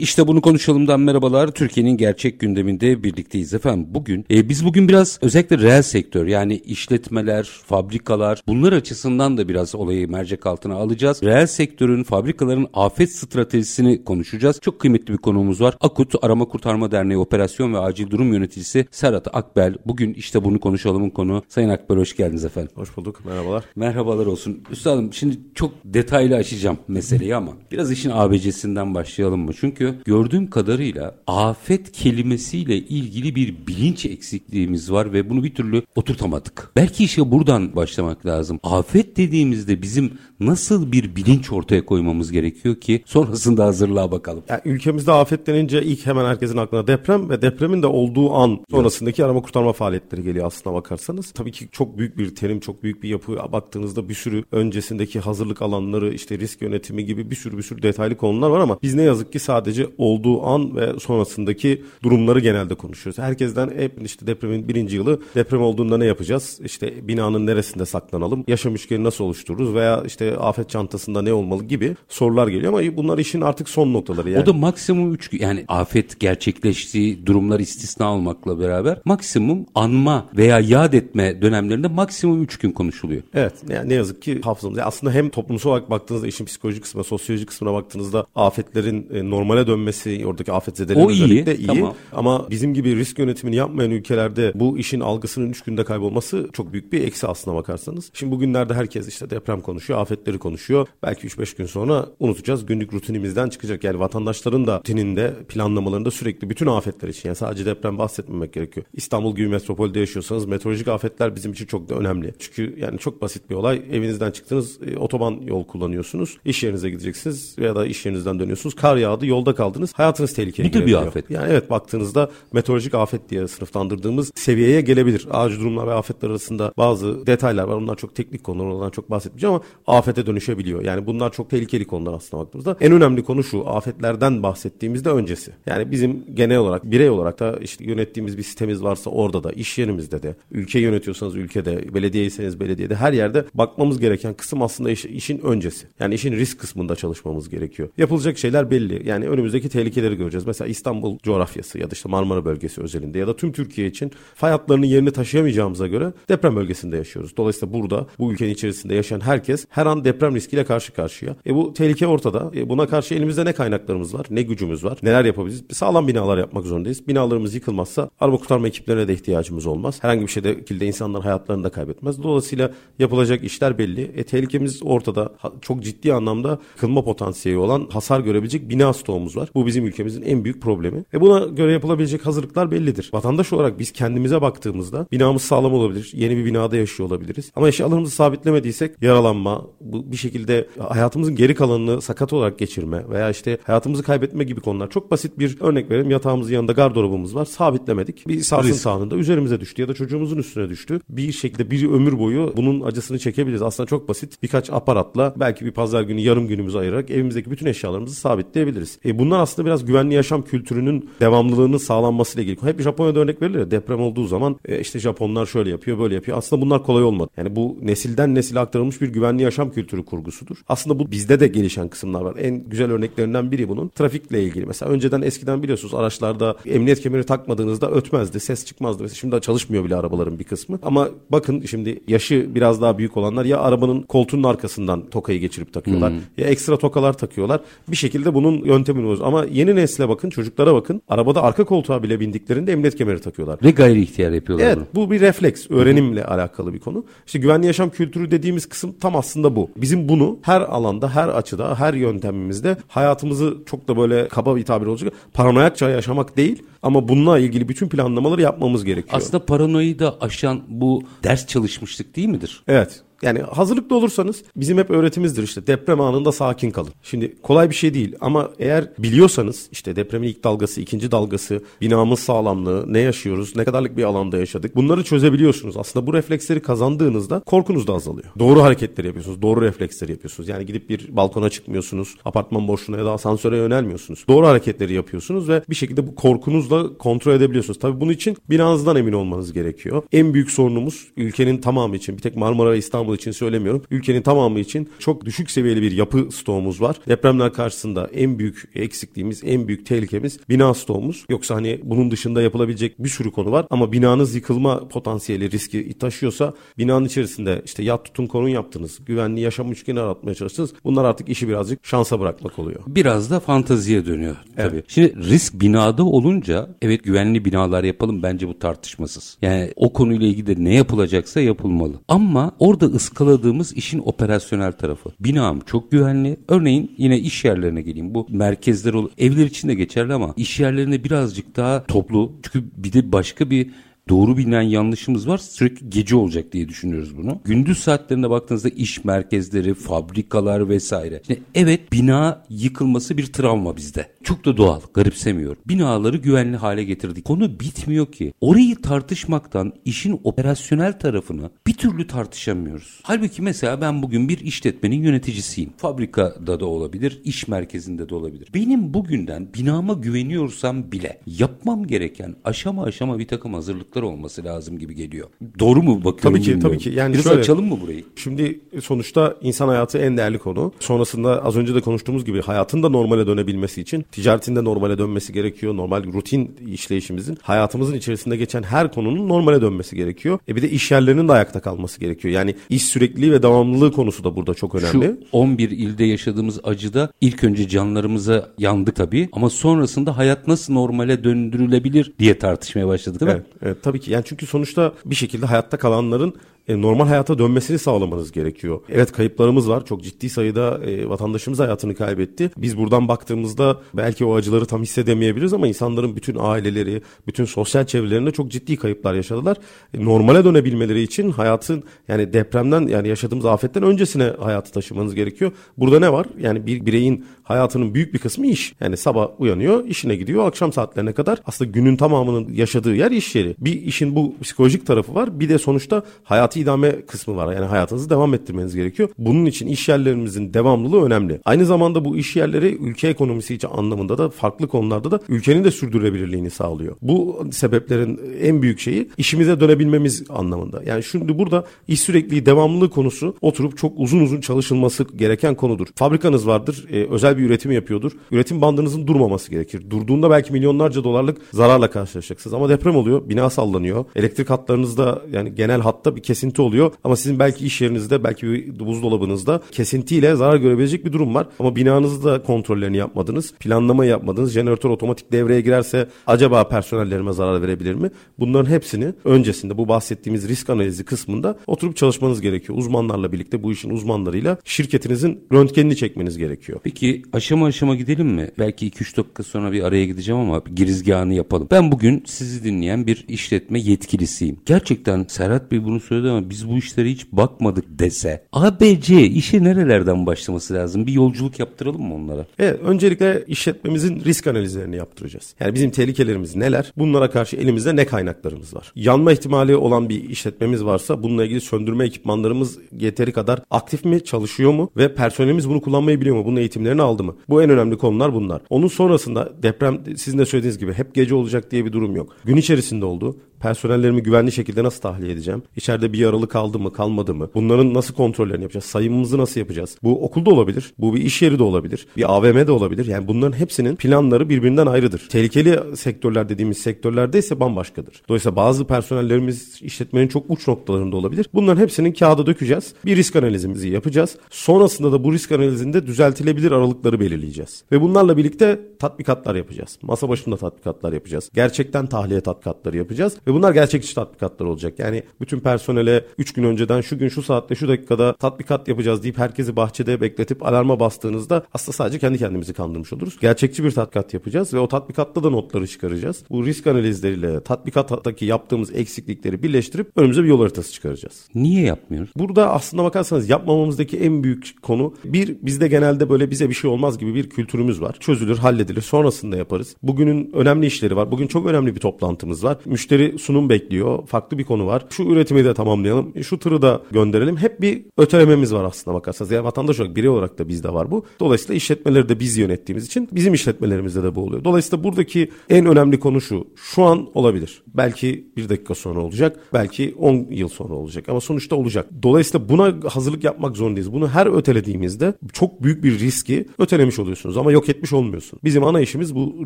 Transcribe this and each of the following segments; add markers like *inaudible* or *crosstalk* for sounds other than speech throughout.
İşte bunu konuşalımdan merhabalar. Türkiye'nin gerçek gündeminde birlikteyiz efendim. Bugün e, biz bugün biraz özellikle reel sektör yani işletmeler, fabrikalar bunlar açısından da biraz olayı mercek altına alacağız. Reel sektörün, fabrikaların afet stratejisini konuşacağız. Çok kıymetli bir konuğumuz var. Akut Arama Kurtarma Derneği Operasyon ve Acil Durum Yöneticisi Serhat Akbel. Bugün işte bunu konuşalımın konu. Sayın Akbel hoş geldiniz efendim. Hoş bulduk. Merhabalar. Merhabalar olsun. Üstadım şimdi çok detaylı açacağım meseleyi ama biraz işin ABC'sinden başlayalım mı? Çünkü gördüğüm kadarıyla afet kelimesiyle ilgili bir bilinç eksikliğimiz var ve bunu bir türlü oturtamadık. Belki işe buradan başlamak lazım. Afet dediğimizde bizim nasıl bir bilinç ortaya koymamız gerekiyor ki sonrasında hazırlığa bakalım. Yani ülkemizde afet denince ilk hemen herkesin aklına deprem ve depremin de olduğu an sonrasındaki arama kurtarma faaliyetleri geliyor aslına bakarsanız. Tabii ki çok büyük bir terim, çok büyük bir yapı. Baktığınızda bir sürü öncesindeki hazırlık alanları, işte risk yönetimi gibi bir sürü bir sürü detaylı konular var ama biz ne yazık ki sadece olduğu an ve sonrasındaki durumları genelde konuşuyoruz. Herkesten hep işte depremin birinci yılı deprem olduğunda ne yapacağız? İşte binanın neresinde saklanalım? Yaşam üçgeni nasıl oluştururuz? Veya işte afet çantasında ne olmalı gibi sorular geliyor ama bunlar işin artık son noktaları. Yani. O da maksimum 3 gün yani afet gerçekleştiği durumlar istisna olmakla beraber maksimum anma veya yad etme dönemlerinde maksimum 3 gün konuşuluyor. Evet yani ne yazık ki hafızamız aslında hem toplumsal olarak baktığınızda işin psikolojik kısmına, sosyolojik kısmına baktığınızda afetlerin e, normale dönmesi, oradaki afet zedelerin O iyi, özellikle iyi. tamam. Ama bizim gibi risk yönetimini yapmayan ülkelerde bu işin algısının 3 günde kaybolması çok büyük bir eksi aslına bakarsanız. Şimdi bugünlerde herkes işte deprem konuşuyor, afetleri konuşuyor. Belki 3-5 gün sonra unutacağız. Günlük rutinimizden çıkacak. Yani vatandaşların da rutininde, planlamalarında sürekli bütün afetler için yani sadece deprem bahsetmemek gerekiyor. İstanbul gibi metropolde yaşıyorsanız meteorolojik afetler bizim için çok da önemli. Çünkü yani çok basit bir olay. Evinizden çıktınız, e, otoban yol kullanıyorsunuz. İş yerinize gideceksiniz ya da iş yerinizden dönüyorsunuz. Kar yağdı, yolda kaldınız. Hayatınız tehlikeye Bir de bir girebiliyor. afet. Yani evet baktığınızda meteorolojik afet diye sınıflandırdığımız seviyeye gelebilir. Acil durumlar ve afetler arasında bazı detaylar var. Bunlar çok teknik konular. Onlardan çok bahsetmeyeceğim ama afete dönüşebiliyor. Yani bunlar çok tehlikeli konular aslında baktığımızda. En önemli konu şu afetlerden bahsettiğimizde öncesi. Yani bizim genel olarak birey olarak da işte yönettiğimiz bir sistemimiz varsa orada da iş yerimizde de ülke yönetiyorsanız ülkede belediyeyseniz belediyede her yerde bakmamız gereken kısım aslında iş- işin öncesi. Yani işin risk kısmında çalışmamız gerekiyor. Yapılacak şeyler belli. Yani önümüzdeki tehlikeleri göreceğiz. Mesela İstanbul coğrafyası ya da işte Marmara bölgesi özelinde ya da tüm Türkiye için fay hatlarının yerini taşıyamayacağımıza göre deprem bölgesinde yaşıyoruz. Dolayısıyla burada bu ülkenin içerisinde yaşayan herkes her an deprem riskiyle karşı karşıya. E bu tehlike ortada. E buna karşı elimizde ne kaynaklarımız var, ne gücümüz var, neler yapabiliriz? Sağlam binalar yapmak zorundayız. Binalarımız yıkılmazsa arama kurtarma ekiplerine de ihtiyacımız olmaz. Herhangi bir şekilde insanlar hayatlarını da kaybetmez. Dolayısıyla yapılacak işler belli. E tehlikemiz ortada. Çok ciddi anlamda yıkılma potansiyeli olan hasar görebilecek bina stoğumuz var. Bu bizim ülkemizin en büyük problemi. Ve buna göre yapılabilecek hazırlıklar bellidir. Vatandaş olarak biz kendimize baktığımızda binamız sağlam olabilir. Yeni bir binada yaşıyor olabiliriz. Ama eşyalarımızı sabitlemediysek yaralanma, bu bir şekilde hayatımızın geri kalanını sakat olarak geçirme veya işte hayatımızı kaybetme gibi konular. Çok basit bir örnek verelim. Yatağımızın yanında gardırobumuz var. Sabitlemedik. Bir sarsıntı anında üzerimize düştü ya da çocuğumuzun üstüne düştü. Bir şekilde bir ömür boyu bunun acısını çekebiliriz. Aslında çok basit. Birkaç aparatla belki bir pazar günü yarım günümüzü ayırarak evimizdeki bütün eşyalarımızı sabitleyebiliriz. E bunlar aslında biraz güvenli yaşam kültürünün devamlılığının sağlanmasıyla ilgili. Hep Japonya'da örnek verilir ya deprem olduğu zaman e, işte Japonlar şöyle yapıyor böyle yapıyor. Aslında bunlar kolay olmadı. Yani bu nesilden nesile aktarılmış bir güvenli yaşam kültürü kurgusudur. Aslında bu bizde de gelişen kısımlar var. En güzel örneklerinden biri bunun trafikle ilgili. Mesela önceden eskiden biliyorsunuz araçlarda emniyet kemeri takmadığınızda ötmezdi, ses çıkmazdı. Mesela şimdi çalışmıyor bile arabaların bir kısmı. Ama bakın şimdi yaşı biraz daha büyük olanlar ya arabanın koltuğunun arkasından tokayı geçirip takıyorlar ya ekstra tokalar takıyorlar. Bir şekilde bunun yöntemini buluyoruz. Ama yeni nesle bakın, çocuklara bakın. Arabada arka koltuğa bile bindiklerinde emniyet kemeri takıyorlar. Ve gayri ihtiyar yapıyorlar Evet bunu. bu bir refleks öğrenimle alakalı bir konu. İşte güvenli yaşam kültürü dediğimiz kısım tam aslında bu. Bizim bunu her alanda, her açıda, her yöntemimizde hayatımızı çok da böyle kaba bir tabir olacak paranoyakça yaşamak değil ama bununla ilgili bütün planlamaları yapmamız gerekiyor. Aslında paranoyu da aşan bu ders çalışmışlık değil midir? Evet. Yani hazırlıklı olursanız bizim hep öğretimizdir işte deprem anında sakin kalın. Şimdi kolay bir şey değil ama eğer biliyorsanız işte depremin ilk dalgası, ikinci dalgası, binamız sağlamlığı, ne yaşıyoruz, ne kadarlık bir alanda yaşadık. Bunları çözebiliyorsunuz. Aslında bu refleksleri kazandığınızda korkunuz da azalıyor. Doğru hareketleri yapıyorsunuz, doğru refleksleri yapıyorsunuz. Yani gidip bir balkona çıkmıyorsunuz, apartman boşluğuna ya da asansöre yönelmiyorsunuz. Doğru hareketleri yapıyorsunuz ve bir şekilde bu korkunuzla kontrol edebiliyorsunuz. Tabii bunun için binanızdan emin olmanız gerekiyor. En büyük sorunumuz ülkenin tamamı için, bir tek Marmara ve İstanbul için söylemiyorum. Ülkenin tamamı için çok düşük seviyeli bir yapı stoğumuz var. Depremler karşısında en büyük eksikliğimiz, en büyük tehlikemiz bina stoğumuz. Yoksa hani bunun dışında yapılabilecek bir sürü konu var ama binanız yıkılma potansiyeli riski taşıyorsa binanın içerisinde işte yat tutun korun yaptınız, güvenli yaşam üçgeni aratmaya çalıştınız. Bunlar artık işi birazcık şansa bırakmak oluyor. Biraz da fanteziye dönüyor tabii. Evet. Şimdi risk binada olunca evet güvenli binalar yapalım bence bu tartışmasız. Yani o konuyla ilgili de ne yapılacaksa yapılmalı. Ama orada ıskaladığımız işin operasyonel tarafı. Binam çok güvenli. Örneğin yine iş yerlerine geleyim. Bu merkezler evler için de geçerli ama iş yerlerine birazcık daha toplu. Çünkü bir de başka bir doğru bilinen yanlışımız var. Sürekli gece olacak diye düşünüyoruz bunu. Gündüz saatlerine baktığınızda iş merkezleri, fabrikalar vesaire. Şimdi evet bina yıkılması bir travma bizde. Çok da doğal, garipsemiyor. Binaları güvenli hale getirdik. Konu bitmiyor ki. Orayı tartışmaktan işin operasyonel tarafını bir türlü tartışamıyoruz. Halbuki mesela ben bugün bir işletmenin yöneticisiyim. Fabrikada da olabilir, iş merkezinde de olabilir. Benim bugünden binama güveniyorsam bile yapmam gereken aşama aşama bir takım hazırlıklar farklar olması lazım gibi geliyor. Doğru mu bakıyorum Tabii ki bilmiyorum. tabii ki. Yani Biraz şöyle, açalım mı burayı? Şimdi sonuçta insan hayatı en değerli konu. Sonrasında az önce de konuştuğumuz gibi hayatın da normale dönebilmesi için ticaretin de normale dönmesi gerekiyor. Normal rutin işleyişimizin hayatımızın içerisinde geçen her konunun normale dönmesi gerekiyor. E bir de iş yerlerinin de ayakta kalması gerekiyor. Yani iş sürekliliği ve devamlılığı konusu da burada çok önemli. Şu 11 ilde yaşadığımız acıda ilk önce canlarımıza yandı tabii ama sonrasında hayat nasıl normale döndürülebilir diye tartışmaya başladık değil evet, mi? Evet, tabii ki. Yani çünkü sonuçta bir şekilde hayatta kalanların e, normal hayata dönmesini sağlamanız gerekiyor. Evet kayıplarımız var. Çok ciddi sayıda e, vatandaşımız hayatını kaybetti. Biz buradan baktığımızda belki o acıları tam hissedemeyebiliriz ama insanların bütün aileleri, bütün sosyal çevrelerinde çok ciddi kayıplar yaşadılar. E, normale dönebilmeleri için hayatın yani depremden yani yaşadığımız afetten öncesine hayatı taşımanız gerekiyor. Burada ne var? Yani bir bireyin hayatının büyük bir kısmı iş. Yani sabah uyanıyor, işine gidiyor, akşam saatlerine kadar aslında günün tamamının yaşadığı yer iş yeri. Bir işin bu psikolojik tarafı var. Bir de sonuçta hayatı idame kısmı var. Yani hayatınızı devam ettirmeniz gerekiyor. Bunun için iş yerlerimizin devamlılığı önemli. Aynı zamanda bu iş yerleri ülke ekonomisi için anlamında da farklı konularda da ülkenin de sürdürülebilirliğini sağlıyor. Bu sebeplerin en büyük şeyi işimize dönebilmemiz anlamında. Yani şimdi burada iş sürekliliği devamlılığı konusu oturup çok uzun uzun çalışılması gereken konudur. Fabrikanız vardır, e, özel bir üretim yapıyordur. Üretim bandınızın durmaması gerekir. Durduğunda belki milyonlarca dolarlık zararla karşılaşacaksınız ama deprem oluyor, bina sallanıyor. Elektrik hatlarınızda yani genel hatta bir kesin kesinti oluyor. Ama sizin belki iş yerinizde belki bir buzdolabınızda kesintiyle zarar görebilecek bir durum var. Ama binanızda kontrollerini yapmadınız. Planlama yapmadınız. Jeneratör otomatik devreye girerse acaba personellerime zarar verebilir mi? Bunların hepsini öncesinde bu bahsettiğimiz risk analizi kısmında oturup çalışmanız gerekiyor. Uzmanlarla birlikte bu işin uzmanlarıyla şirketinizin röntgenini çekmeniz gerekiyor. Peki aşama aşama gidelim mi? Belki 2-3 dakika sonra bir araya gideceğim ama girizgahını yapalım. Ben bugün sizi dinleyen bir işletme yetkilisiyim. Gerçekten Serhat Bey bunu söyledi ama biz bu işlere hiç bakmadık dese ABC işe nerelerden başlaması lazım? Bir yolculuk yaptıralım mı onlara? Evet öncelikle işletmemizin risk analizlerini yaptıracağız. Yani bizim tehlikelerimiz neler? Bunlara karşı elimizde ne kaynaklarımız var? Yanma ihtimali olan bir işletmemiz varsa bununla ilgili söndürme ekipmanlarımız yeteri kadar aktif mi, çalışıyor mu ve personelimiz bunu kullanmayı biliyor mu? Bunun eğitimlerini aldı mı? Bu en önemli konular bunlar. Onun sonrasında deprem sizin de söylediğiniz gibi hep gece olacak diye bir durum yok. Gün içerisinde oldu. Personellerimi güvenli şekilde nasıl tahliye edeceğim? İçeride bir yaralı kaldı mı kalmadı mı? Bunların nasıl kontrollerini yapacağız? Sayımımızı nasıl yapacağız? Bu okulda olabilir. Bu bir iş yeri de olabilir. Bir AVM de olabilir. Yani bunların hepsinin planları birbirinden ayrıdır. Tehlikeli sektörler dediğimiz sektörlerde ise bambaşkadır. Dolayısıyla bazı personellerimiz işletmenin çok uç noktalarında olabilir. Bunların hepsinin kağıda dökeceğiz. Bir risk analizimizi yapacağız. Sonrasında da bu risk analizinde düzeltilebilir aralıkları belirleyeceğiz. Ve bunlarla birlikte tatbikatlar yapacağız. Masa başında tatbikatlar yapacağız. Gerçekten tahliye tatbikatları yapacağız. Ve bunlar gerçekçi tatbikatlar olacak. Yani bütün personele 3 gün önceden şu gün şu saatte şu dakikada tatbikat yapacağız deyip herkesi bahçede bekletip alarma bastığınızda aslında sadece kendi kendimizi kandırmış oluruz. Gerçekçi bir tatbikat yapacağız ve o tatbikatta da notları çıkaracağız. Bu risk analizleriyle tatbikattaki yaptığımız eksiklikleri birleştirip önümüze bir yol haritası çıkaracağız. Niye yapmıyoruz? Burada aslında bakarsanız yapmamamızdaki en büyük konu bir bizde genelde böyle bize bir şey olmaz gibi bir kültürümüz var. Çözülür, halledilir. Sonrasında yaparız. Bugünün önemli işleri var. Bugün çok önemli bir toplantımız var. Müşteri sunum bekliyor. Farklı bir konu var. Şu üretimi de tamamlayalım. Şu tırı da gönderelim. Hep bir ötelememiz var aslında bakarsanız. Yani vatandaş olarak birey olarak da bizde var bu. Dolayısıyla işletmeleri de biz yönettiğimiz için bizim işletmelerimizde de bu oluyor. Dolayısıyla buradaki en önemli konu şu. Şu an olabilir. Belki bir dakika sonra olacak. Belki 10 yıl sonra olacak. Ama sonuçta olacak. Dolayısıyla buna hazırlık yapmak zorundayız. Bunu her ötelediğimizde çok büyük bir riski ötelemiş oluyorsunuz ama yok etmiş olmuyorsun. Bizim ana işimiz bu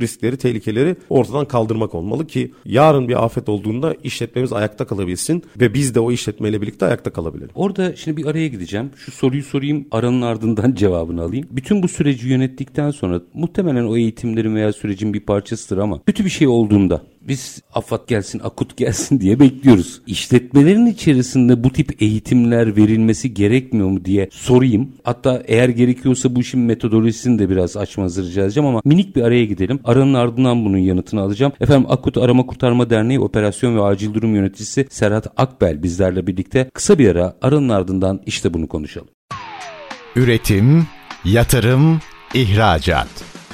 riskleri, tehlikeleri ortadan kaldırmak olmalı ki yarın bir afet olduğunda işletmemiz ayakta kalabilsin ve biz de o işletmeyle birlikte ayakta kalabilelim. Orada şimdi bir araya gideceğim. Şu soruyu sorayım aranın ardından *laughs* cevabını alayım. Bütün bu süreci yönettikten sonra muhtemelen o eğitimlerin veya sürecin bir parçasıdır ama kötü bir şey olduğunda biz afat gelsin, akut gelsin diye bekliyoruz. İşletmelerin içerisinde bu tip eğitimler verilmesi gerekmiyor mu diye sorayım. Hatta eğer gerekiyorsa bu işin metodolojisini de biraz açmanızı rica edeceğim ama minik bir araya gidelim. Aranın ardından bunun yanıtını alacağım. Efendim Akut Arama Kurtarma Derneği Operasyon ve Acil Durum Yöneticisi Serhat Akbel bizlerle birlikte kısa bir ara aranın ardından işte bunu konuşalım. Üretim, yatırım, ihracat.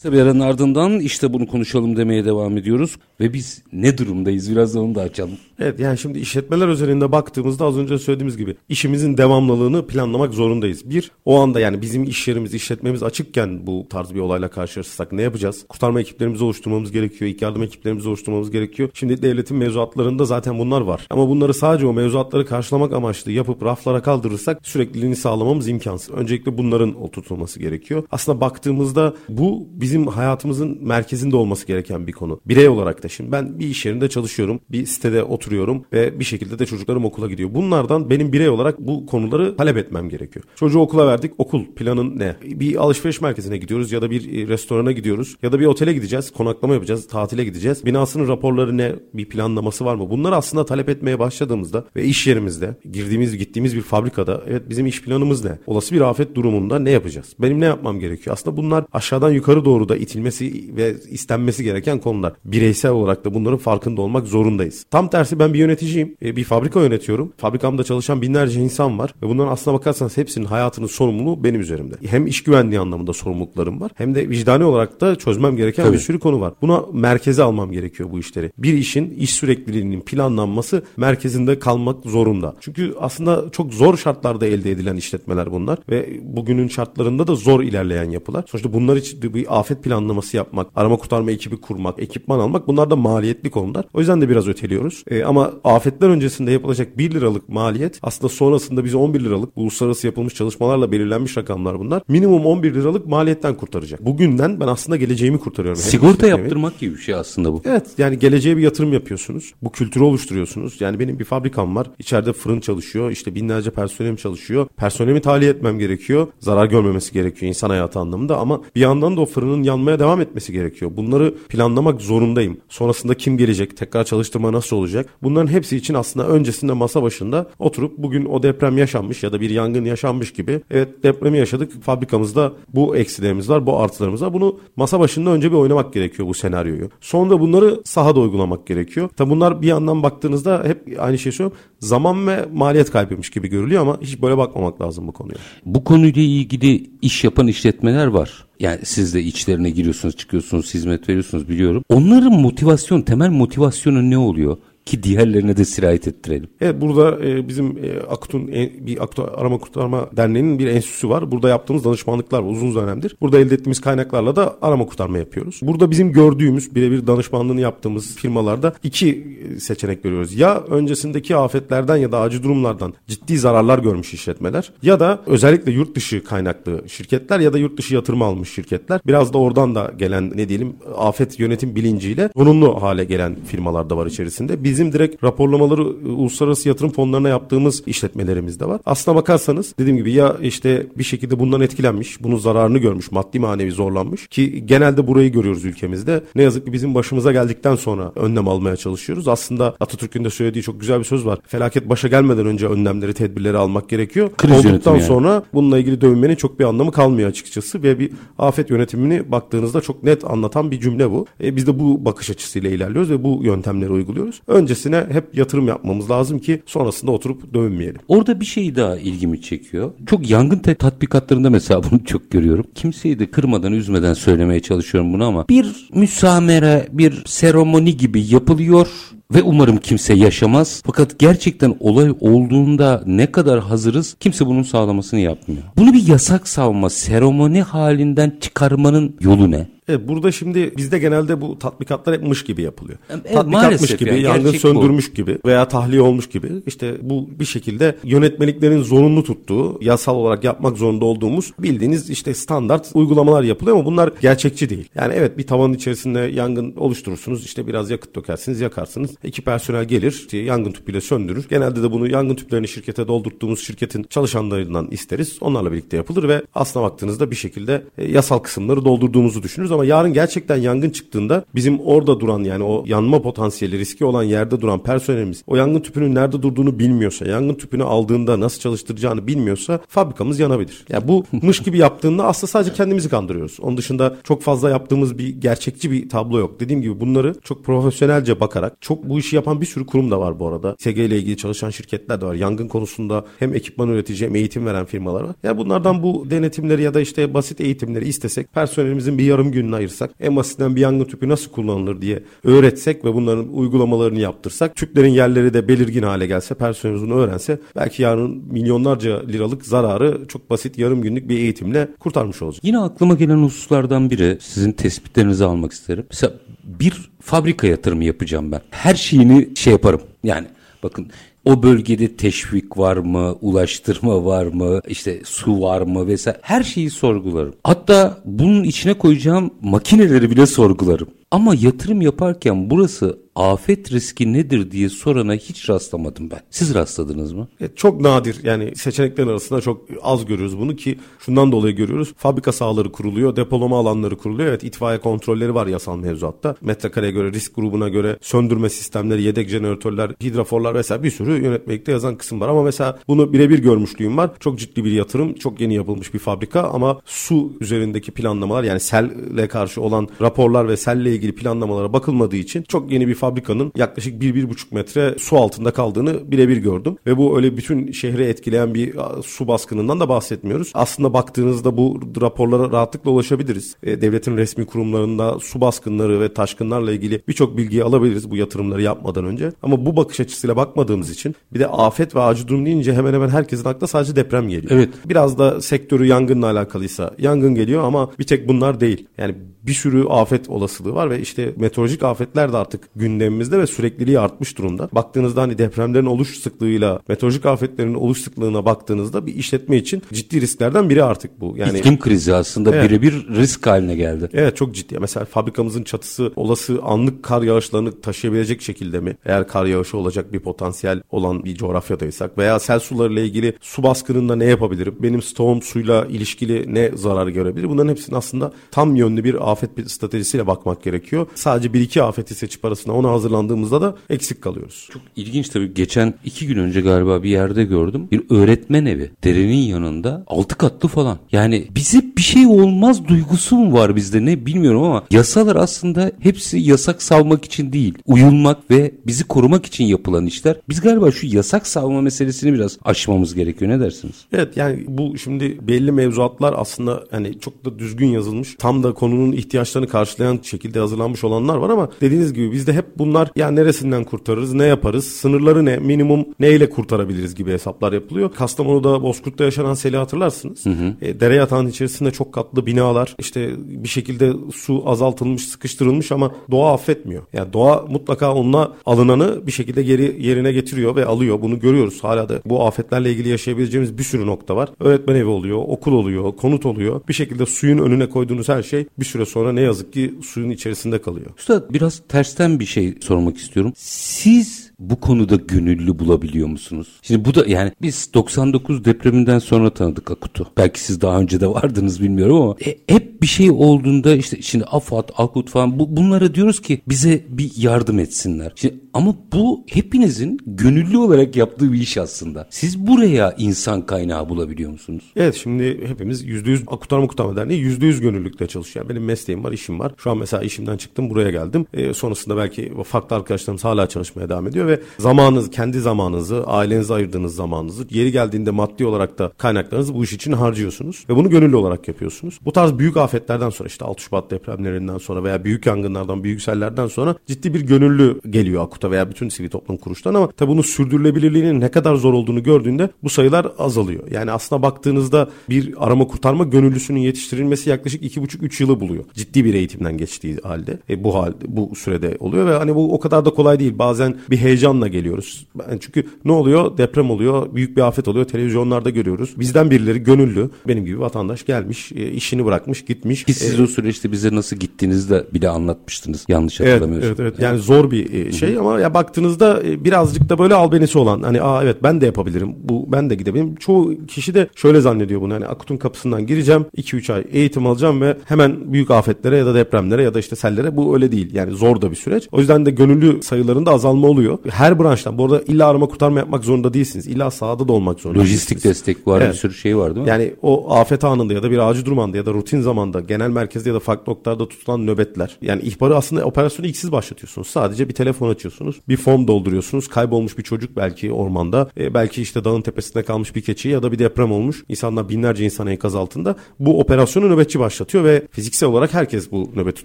Kısa bir aranın ardından işte bunu konuşalım demeye devam ediyoruz. Ve biz ne durumdayız biraz da onu da açalım. Evet yani şimdi işletmeler özelinde baktığımızda az önce söylediğimiz gibi işimizin devamlılığını planlamak zorundayız. Bir, o anda yani bizim iş yerimiz, işletmemiz açıkken bu tarz bir olayla karşılaşırsak ne yapacağız? Kurtarma ekiplerimizi oluşturmamız gerekiyor, ilk yardım ekiplerimizi oluşturmamız gerekiyor. Şimdi devletin mevzuatlarında zaten bunlar var. Ama bunları sadece o mevzuatları karşılamak amaçlı yapıp raflara kaldırırsak sürekliliğini sağlamamız imkansız. Öncelikle bunların oturtulması gerekiyor. Aslında baktığımızda bu bizim hayatımızın merkezinde olması gereken bir konu. Birey olarak da şimdi ben bir iş yerinde çalışıyorum. Bir sitede oturuyorum ve bir şekilde de çocuklarım okula gidiyor. Bunlardan benim birey olarak bu konuları talep etmem gerekiyor. Çocuğu okula verdik. Okul planın ne? Bir alışveriş merkezine gidiyoruz ya da bir restorana gidiyoruz ya da bir otele gideceğiz. Konaklama yapacağız. Tatile gideceğiz. Binasının raporları ne? Bir planlaması var mı? Bunları aslında talep etmeye başladığımızda ve iş yerimizde girdiğimiz gittiğimiz bir fabrikada evet bizim iş planımız ne? Olası bir afet durumunda ne yapacağız? Benim ne yapmam gerekiyor? Aslında bunlar aşağıdan yukarı doğru da itilmesi ve istenmesi gereken konular. Bireysel olarak da bunların farkında olmak zorundayız. Tam tersi ben bir yöneticiyim. E, bir fabrika yönetiyorum. Fabrikamda çalışan binlerce insan var ve bunların aslına bakarsanız hepsinin hayatının sorumluluğu benim üzerimde. Hem iş güvenliği anlamında sorumluluklarım var hem de vicdani olarak da çözmem gereken Tabii. bir sürü konu var. Buna merkeze almam gerekiyor bu işleri. Bir işin iş sürekliliğinin planlanması merkezinde kalmak zorunda. Çünkü aslında çok zor şartlarda elde edilen işletmeler bunlar ve bugünün şartlarında da zor ilerleyen yapılar. Sonuçta bunlar için bir afet planlaması yapmak, arama kurtarma ekibi kurmak, ekipman almak bunlar da maliyetli konular. O yüzden de biraz öteliyoruz. E, ama afetler öncesinde yapılacak 1 liralık maliyet aslında sonrasında bizi 11 liralık uluslararası yapılmış çalışmalarla belirlenmiş rakamlar bunlar. Minimum 11 liralık maliyetten kurtaracak. Bugünden ben aslında geleceğimi kurtarıyorum. Sigorta yaptırmak gibi bir şey aslında bu. Evet yani geleceğe bir yatırım yapıyorsunuz. Bu kültürü oluşturuyorsunuz. Yani benim bir fabrikam var. İçeride fırın çalışıyor. İşte binlerce personelim çalışıyor. Personelimi tahliye etmem gerekiyor. Zarar görmemesi gerekiyor insan hayatı anlamında ama bir yandan da o fırının yanmaya devam etmesi gerekiyor. Bunları planlamak zorundayım. Sonrasında kim gelecek? Tekrar çalıştırma nasıl olacak? Bunların hepsi için aslında öncesinde masa başında oturup bugün o deprem yaşanmış ya da bir yangın yaşanmış gibi evet depremi yaşadık. Fabrikamızda bu eksilerimiz var, bu artılarımız var. Bunu masa başında önce bir oynamak gerekiyor bu senaryoyu. Sonra bunları sahada uygulamak gerekiyor. Tabi bunlar bir yandan baktığınızda hep aynı şey söylüyorum. Zaman ve maliyet kaybıymış gibi görülüyor ama hiç böyle bakmamak lazım bu konuya. Bu konuyla ilgili iş yapan işletmeler var. Yani siz de içlerine giriyorsunuz, çıkıyorsunuz, hizmet veriyorsunuz biliyorum. Onların motivasyon, temel motivasyonu ne oluyor? Ki diğerlerine de sirayet ettirelim. Evet burada e, bizim e, Akut'un e, bir Akut Arama Kurtarma Derneği'nin bir enstitüsü var. Burada yaptığımız danışmanlıklar var uzun dönemdir. Burada elde ettiğimiz kaynaklarla da arama kurtarma yapıyoruz. Burada bizim gördüğümüz birebir danışmanlığını yaptığımız firmalarda iki e, seçenek görüyoruz. Ya öncesindeki afetlerden ya da acil durumlardan ciddi zararlar görmüş işletmeler ya da özellikle yurt dışı kaynaklı şirketler ya da yurt dışı yatırım almış şirketler. Biraz da oradan da gelen ne diyelim afet yönetim bilinciyle bununlu hale gelen firmalar da var içerisinde. Bizim direkt raporlamaları e, uluslararası yatırım fonlarına yaptığımız işletmelerimiz de var. Aslına bakarsanız dediğim gibi ya işte bir şekilde bundan etkilenmiş, bunun zararını görmüş, maddi manevi zorlanmış ki genelde burayı görüyoruz ülkemizde. Ne yazık ki bizim başımıza geldikten sonra önlem almaya çalışıyoruz. Aslında Atatürk'ün de söylediği çok güzel bir söz var. Felaket başa gelmeden önce önlemleri, tedbirleri almak gerekiyor. Kriz Olduktan yani. sonra bununla ilgili dövünmenin çok bir anlamı kalmıyor açıkçası ve bir afet yönetimini baktığınızda çok net anlatan bir cümle bu. E, biz de bu bakış açısıyla ilerliyoruz ve bu yöntemleri uyguluyoruz. Öncesine hep yatırım yapmamız lazım ki sonrasında oturup dövünmeyelim. Orada bir şey daha ilgimi çekiyor. Çok yangın tatbikatlarında mesela *laughs* bunu çok görüyorum. Kimseyi de kırmadan üzmeden söylemeye çalışıyorum bunu ama bir müsamere, bir seremoni gibi yapılıyor ve umarım kimse yaşamaz. Fakat gerçekten olay olduğunda ne kadar hazırız kimse bunun sağlamasını yapmıyor. Bunu bir yasak savma, seremoni halinden çıkarmanın yolu ne? Evet, burada şimdi bizde genelde bu tatbikatlar hep mış gibi yapılıyor. Evet, Tatbikatmış gibi, yani, yangın söndürmüş gibi veya tahliye olmuş gibi. İşte bu bir şekilde yönetmeliklerin zorunlu tuttuğu, yasal olarak yapmak zorunda olduğumuz bildiğiniz işte standart uygulamalar yapılıyor ama bunlar gerçekçi değil. Yani evet bir tavanın içerisinde yangın oluşturursunuz, işte biraz yakıt dökersiniz, yakarsınız. İki personel gelir, işte yangın tüpüyle söndürür. Genelde de bunu yangın tüplerini şirkete doldurttuğumuz şirketin çalışanlarından isteriz. Onlarla birlikte yapılır ve aslına baktığınızda bir şekilde e, yasal kısımları doldurduğumuzu düşünürüz ama yarın gerçekten yangın çıktığında bizim orada duran yani o yanma potansiyeli riski olan yerde duran personelimiz o yangın tüpünün nerede durduğunu bilmiyorsa, yangın tüpünü aldığında nasıl çalıştıracağını bilmiyorsa fabrikamız yanabilir. Yani bu *laughs* mış gibi yaptığında aslında sadece kendimizi kandırıyoruz. Onun dışında çok fazla yaptığımız bir gerçekçi bir tablo yok. Dediğim gibi bunları çok profesyonelce bakarak çok bu işi yapan bir sürü kurum da var bu arada. SG ile ilgili çalışan şirketler de var. Yangın konusunda hem ekipman üretici hem eğitim veren firmalar var. Yani bunlardan bu denetimleri ya da işte basit eğitimleri istesek personelimizin bir yarım gününü ayırsak en basitinden bir yangın tüpü nasıl kullanılır diye öğretsek ve bunların uygulamalarını yaptırsak tüplerin yerleri de belirgin hale gelse personelimiz öğrense belki yarın milyonlarca liralık zararı çok basit yarım günlük bir eğitimle kurtarmış olacak. Yine aklıma gelen hususlardan biri sizin tespitlerinizi almak isterim. Mesela bir fabrika yatırımı yapacağım ben. Her şeyini şey yaparım. Yani bakın o bölgede teşvik var mı, ulaştırma var mı, işte su var mı vesaire her şeyi sorgularım. Hatta bunun içine koyacağım makineleri bile sorgularım. Ama yatırım yaparken burası afet riski nedir diye sorana hiç rastlamadım ben. Siz rastladınız mı? Evet, çok nadir yani seçeneklerin arasında çok az görüyoruz bunu ki şundan dolayı görüyoruz. Fabrika sahaları kuruluyor, depolama alanları kuruluyor. Evet itfaiye kontrolleri var yasal mevzuatta. Metrekareye göre, risk grubuna göre söndürme sistemleri, yedek jeneratörler, hidraforlar vesaire bir sürü yönetmelikte yazan kısım var. Ama mesela bunu birebir görmüşlüğüm var. Çok ciddi bir yatırım, çok yeni yapılmış bir fabrika ama su üzerindeki planlamalar yani selle karşı olan raporlar ve selle ilgili planlamalara bakılmadığı için çok yeni bir fabrikanın yaklaşık 1-1,5 metre su altında kaldığını birebir gördüm. Ve bu öyle bütün şehri etkileyen bir su baskınından da bahsetmiyoruz. Aslında baktığınızda bu raporlara rahatlıkla ulaşabiliriz. E, devletin resmi kurumlarında su baskınları ve taşkınlarla ilgili birçok bilgiyi alabiliriz bu yatırımları yapmadan önce. Ama bu bakış açısıyla bakmadığımız için bir de afet ve acil durum deyince hemen hemen herkesin aklına sadece deprem geliyor. Evet. Biraz da sektörü yangınla alakalıysa yangın geliyor ama bir tek bunlar değil. Yani bir sürü afet olasılığı var ve işte meteorolojik afetler de artık gündemimizde ve sürekliliği artmış durumda. Baktığınızda hani depremlerin oluş sıklığıyla meteorolojik afetlerin oluş sıklığına baktığınızda bir işletme için ciddi risklerden biri artık bu. Yani İklim krizi aslında Evet. birebir risk haline geldi. Evet çok ciddi. Mesela fabrikamızın çatısı olası anlık kar yağışlarını taşıyabilecek şekilde mi? Eğer kar yağışı olacak bir potansiyel olan bir coğrafyadaysak veya sel sularıyla ilgili su baskınında ne yapabilirim? Benim stoğum suyla ilişkili ne zarar görebilir? Bunların hepsinin aslında tam yönlü bir afet bir stratejisiyle bakmak gerekiyor. Sadece bir iki afeti seçip arasında ona hazırlandığımızda da eksik kalıyoruz. Çok ilginç tabii. Geçen iki gün önce galiba bir yerde gördüm. Bir öğretmen evi. Derenin yanında altı katlı falan. Yani bize bir şey olmaz duygusu mu var bizde ne bilmiyorum ama yasalar aslında hepsi yasak savmak için değil. Uyulmak ve bizi korumak için yapılan işler. Biz galiba şu yasak savma meselesini biraz aşmamız gerekiyor. Ne dersiniz? Evet yani bu şimdi belli mevzuatlar aslında hani çok da düzgün yazılmış. Tam da konunun ihtiyaçlarını karşılayan şekilde hazırlanmış olanlar var ama dediğiniz gibi bizde hep bunlar ya neresinden kurtarırız, ne yaparız, sınırları ne, minimum neyle kurtarabiliriz gibi hesaplar yapılıyor. Kastamonu'da Bozkurt'ta yaşanan seli hatırlarsınız. Hı hı. E, dere yatağının içerisinde çok katlı binalar, işte bir şekilde su azaltılmış, sıkıştırılmış ama doğa affetmiyor. Yani doğa mutlaka onunla alınanı bir şekilde geri yerine getiriyor ve alıyor. Bunu görüyoruz. Hala da bu afetlerle ilgili yaşayabileceğimiz bir sürü nokta var. Öğretmen evi oluyor, okul oluyor, konut oluyor. Bir şekilde suyun önüne koyduğunuz her şey bir süre sonra ne yazık ki suyun içerisinde kalıyor. Üstad biraz tersten bir şey sormak istiyorum. Siz bu konuda gönüllü bulabiliyor musunuz? Şimdi bu da yani biz 99 depreminden sonra tanıdık Akut'u. Belki siz daha önce de vardınız bilmiyorum ama e, hep bir şey olduğunda işte şimdi AFAD, Akut falan bu, bunlara diyoruz ki bize bir yardım etsinler. Şimdi, ama bu hepinizin gönüllü olarak yaptığı bir iş aslında. Siz buraya insan kaynağı bulabiliyor musunuz? Evet şimdi hepimiz %100 Akutarma Kurtarma Derneği %100 gönüllülükle çalışıyor. Benim mesleğim var, işim var. Şu an mesela işimden çıktım buraya geldim. E, sonrasında belki farklı arkadaşlarımız hala çalışmaya devam ediyor ve zamanınız, kendi zamanınızı, ailenize ayırdığınız zamanınızı, yeri geldiğinde maddi olarak da kaynaklarınızı bu iş için harcıyorsunuz ve bunu gönüllü olarak yapıyorsunuz. Bu tarz büyük afetlerden sonra işte 6 Şubat depremlerinden sonra veya büyük yangınlardan, büyük sellerden sonra ciddi bir gönüllü geliyor AKUT'a veya bütün sivil toplum kuruluştan ama tabi bunun sürdürülebilirliğinin ne kadar zor olduğunu gördüğünde bu sayılar azalıyor. Yani aslına baktığınızda bir arama kurtarma gönüllüsünün yetiştirilmesi yaklaşık 2,5-3 yılı buluyor. Ciddi bir eğitimden geçtiği halde. E, bu halde bu sürede oluyor ve hani bu o kadar da kolay değil. Bazen bir heyecanla geliyoruz. çünkü ne oluyor? Deprem oluyor, büyük bir afet oluyor. Televizyonlarda görüyoruz. Bizden birileri gönüllü, benim gibi vatandaş gelmiş, e, işini bırakmış, gitmiş. Ki siz e, o süreçte bize nasıl gittiğinizi de bile anlatmıştınız. Yanlış hatırlamıyorsam. Evet, evet, evet. Yani zor bir e, şey Hı-hı. ama ya baktığınızda e, birazcık da böyle albenisi olan hani aa evet ben de yapabilirim. Bu ben de gidebilirim. Çoğu kişi de şöyle zannediyor bunu. Hani Akut'un kapısından gireceğim, 2-3 ay eğitim alacağım ve hemen büyük afetlere ya da depremlere ya da işte sellere bu öyle değil. Yani zor da bir süreç. O yüzden de gönüllü sayılarında azalma oluyor. Her branştan. Bu arada illa arama kurtarma yapmak zorunda değilsiniz. İlla sahada da olmak zorunda Lojistik değilsiniz. destek var evet. bir sürü şey var değil mi? Yani o afet anında ya da bir acil durum anında ya da rutin zamanda genel merkezde ya da farklı noktalarda tutulan nöbetler. Yani ihbarı aslında operasyonu ilk siz başlatıyorsunuz. Sadece bir telefon açıyorsunuz. Bir form dolduruyorsunuz. Kaybolmuş bir çocuk belki ormanda. E, belki işte dağın tepesinde kalmış bir keçi ya da bir deprem olmuş. İnsanlar binlerce insan enkaz altında. Bu operasyonu nöbetçi başlatıyor ve fiziksel olarak herkes bu nöbeti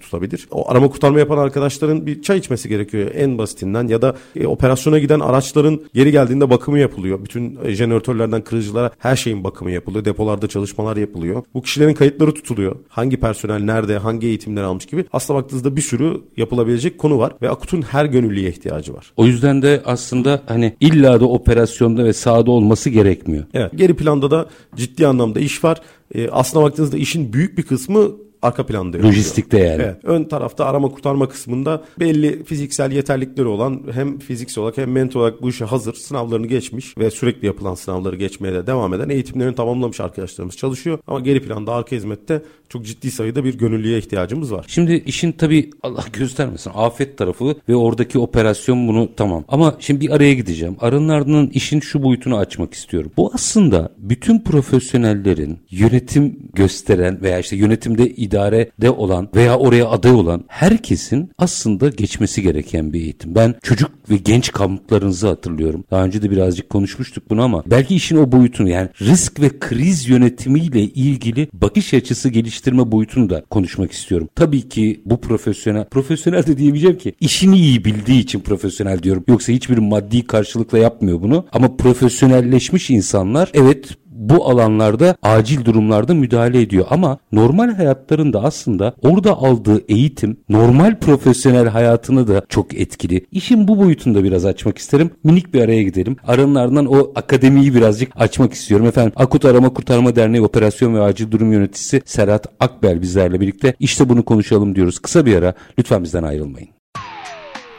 tutabilir. O arama kurtarma yapan arkadaşların bir çay içmesi gerekiyor en basitinden ya da e, operasyona giden araçların geri geldiğinde bakımı yapılıyor. Bütün e, jeneratörlerden kırıcılara her şeyin bakımı yapılıyor. Depolarda çalışmalar yapılıyor. Bu kişilerin kayıtları tutuluyor. Hangi personel nerede, hangi eğitimler almış gibi. Aslında baktığınızda bir sürü yapılabilecek konu var ve Akut'un her gönüllüye ihtiyacı var. O yüzden de aslında hani illa da operasyonda ve sahada olması gerekmiyor. Evet. Geri planda da ciddi anlamda iş var. E, aslına baktığınızda işin büyük bir kısmı arka planda yapılıyor. Lojistikte yani. Evet. Ön tarafta arama kurtarma kısmında belli fiziksel yeterlikleri olan hem fiziksel olarak hem mental olarak bu işe hazır sınavlarını geçmiş ve sürekli yapılan sınavları geçmeye de devam eden eğitimlerini tamamlamış arkadaşlarımız çalışıyor. Ama geri planda arka hizmette çok ciddi sayıda bir gönüllüye ihtiyacımız var. Şimdi işin tabii Allah göstermesin afet tarafı ve oradaki operasyon bunu tamam. Ama şimdi bir araya gideceğim. Aranın ardından işin şu boyutunu açmak istiyorum. Bu aslında bütün profesyonellerin yönetim gösteren veya işte yönetimde idarede olan veya oraya aday olan herkesin aslında geçmesi gereken bir eğitim. Ben çocuk ve genç kamplarınızı hatırlıyorum. Daha önce de birazcık konuşmuştuk bunu ama belki işin o boyutunu yani risk ve kriz yönetimiyle ilgili bakış açısı geliştirme boyutunu da konuşmak istiyorum. Tabii ki bu profesyonel, profesyonel de diyebileceğim ki işini iyi bildiği için profesyonel diyorum. Yoksa hiçbir maddi karşılıkla yapmıyor bunu. Ama profesyonelleşmiş insanlar evet bu alanlarda acil durumlarda müdahale ediyor. Ama normal hayatlarında aslında orada aldığı eğitim normal profesyonel hayatını da çok etkili. İşin bu boyutunda biraz açmak isterim. Minik bir araya gidelim. Aranın ardından o akademiyi birazcık açmak istiyorum. Efendim Akut Arama Kurtarma Derneği Operasyon ve Acil Durum Yöneticisi Serhat Akbel bizlerle birlikte. İşte bunu konuşalım diyoruz. Kısa bir ara. Lütfen bizden ayrılmayın.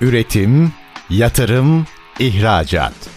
Üretim, yatırım, ihracat.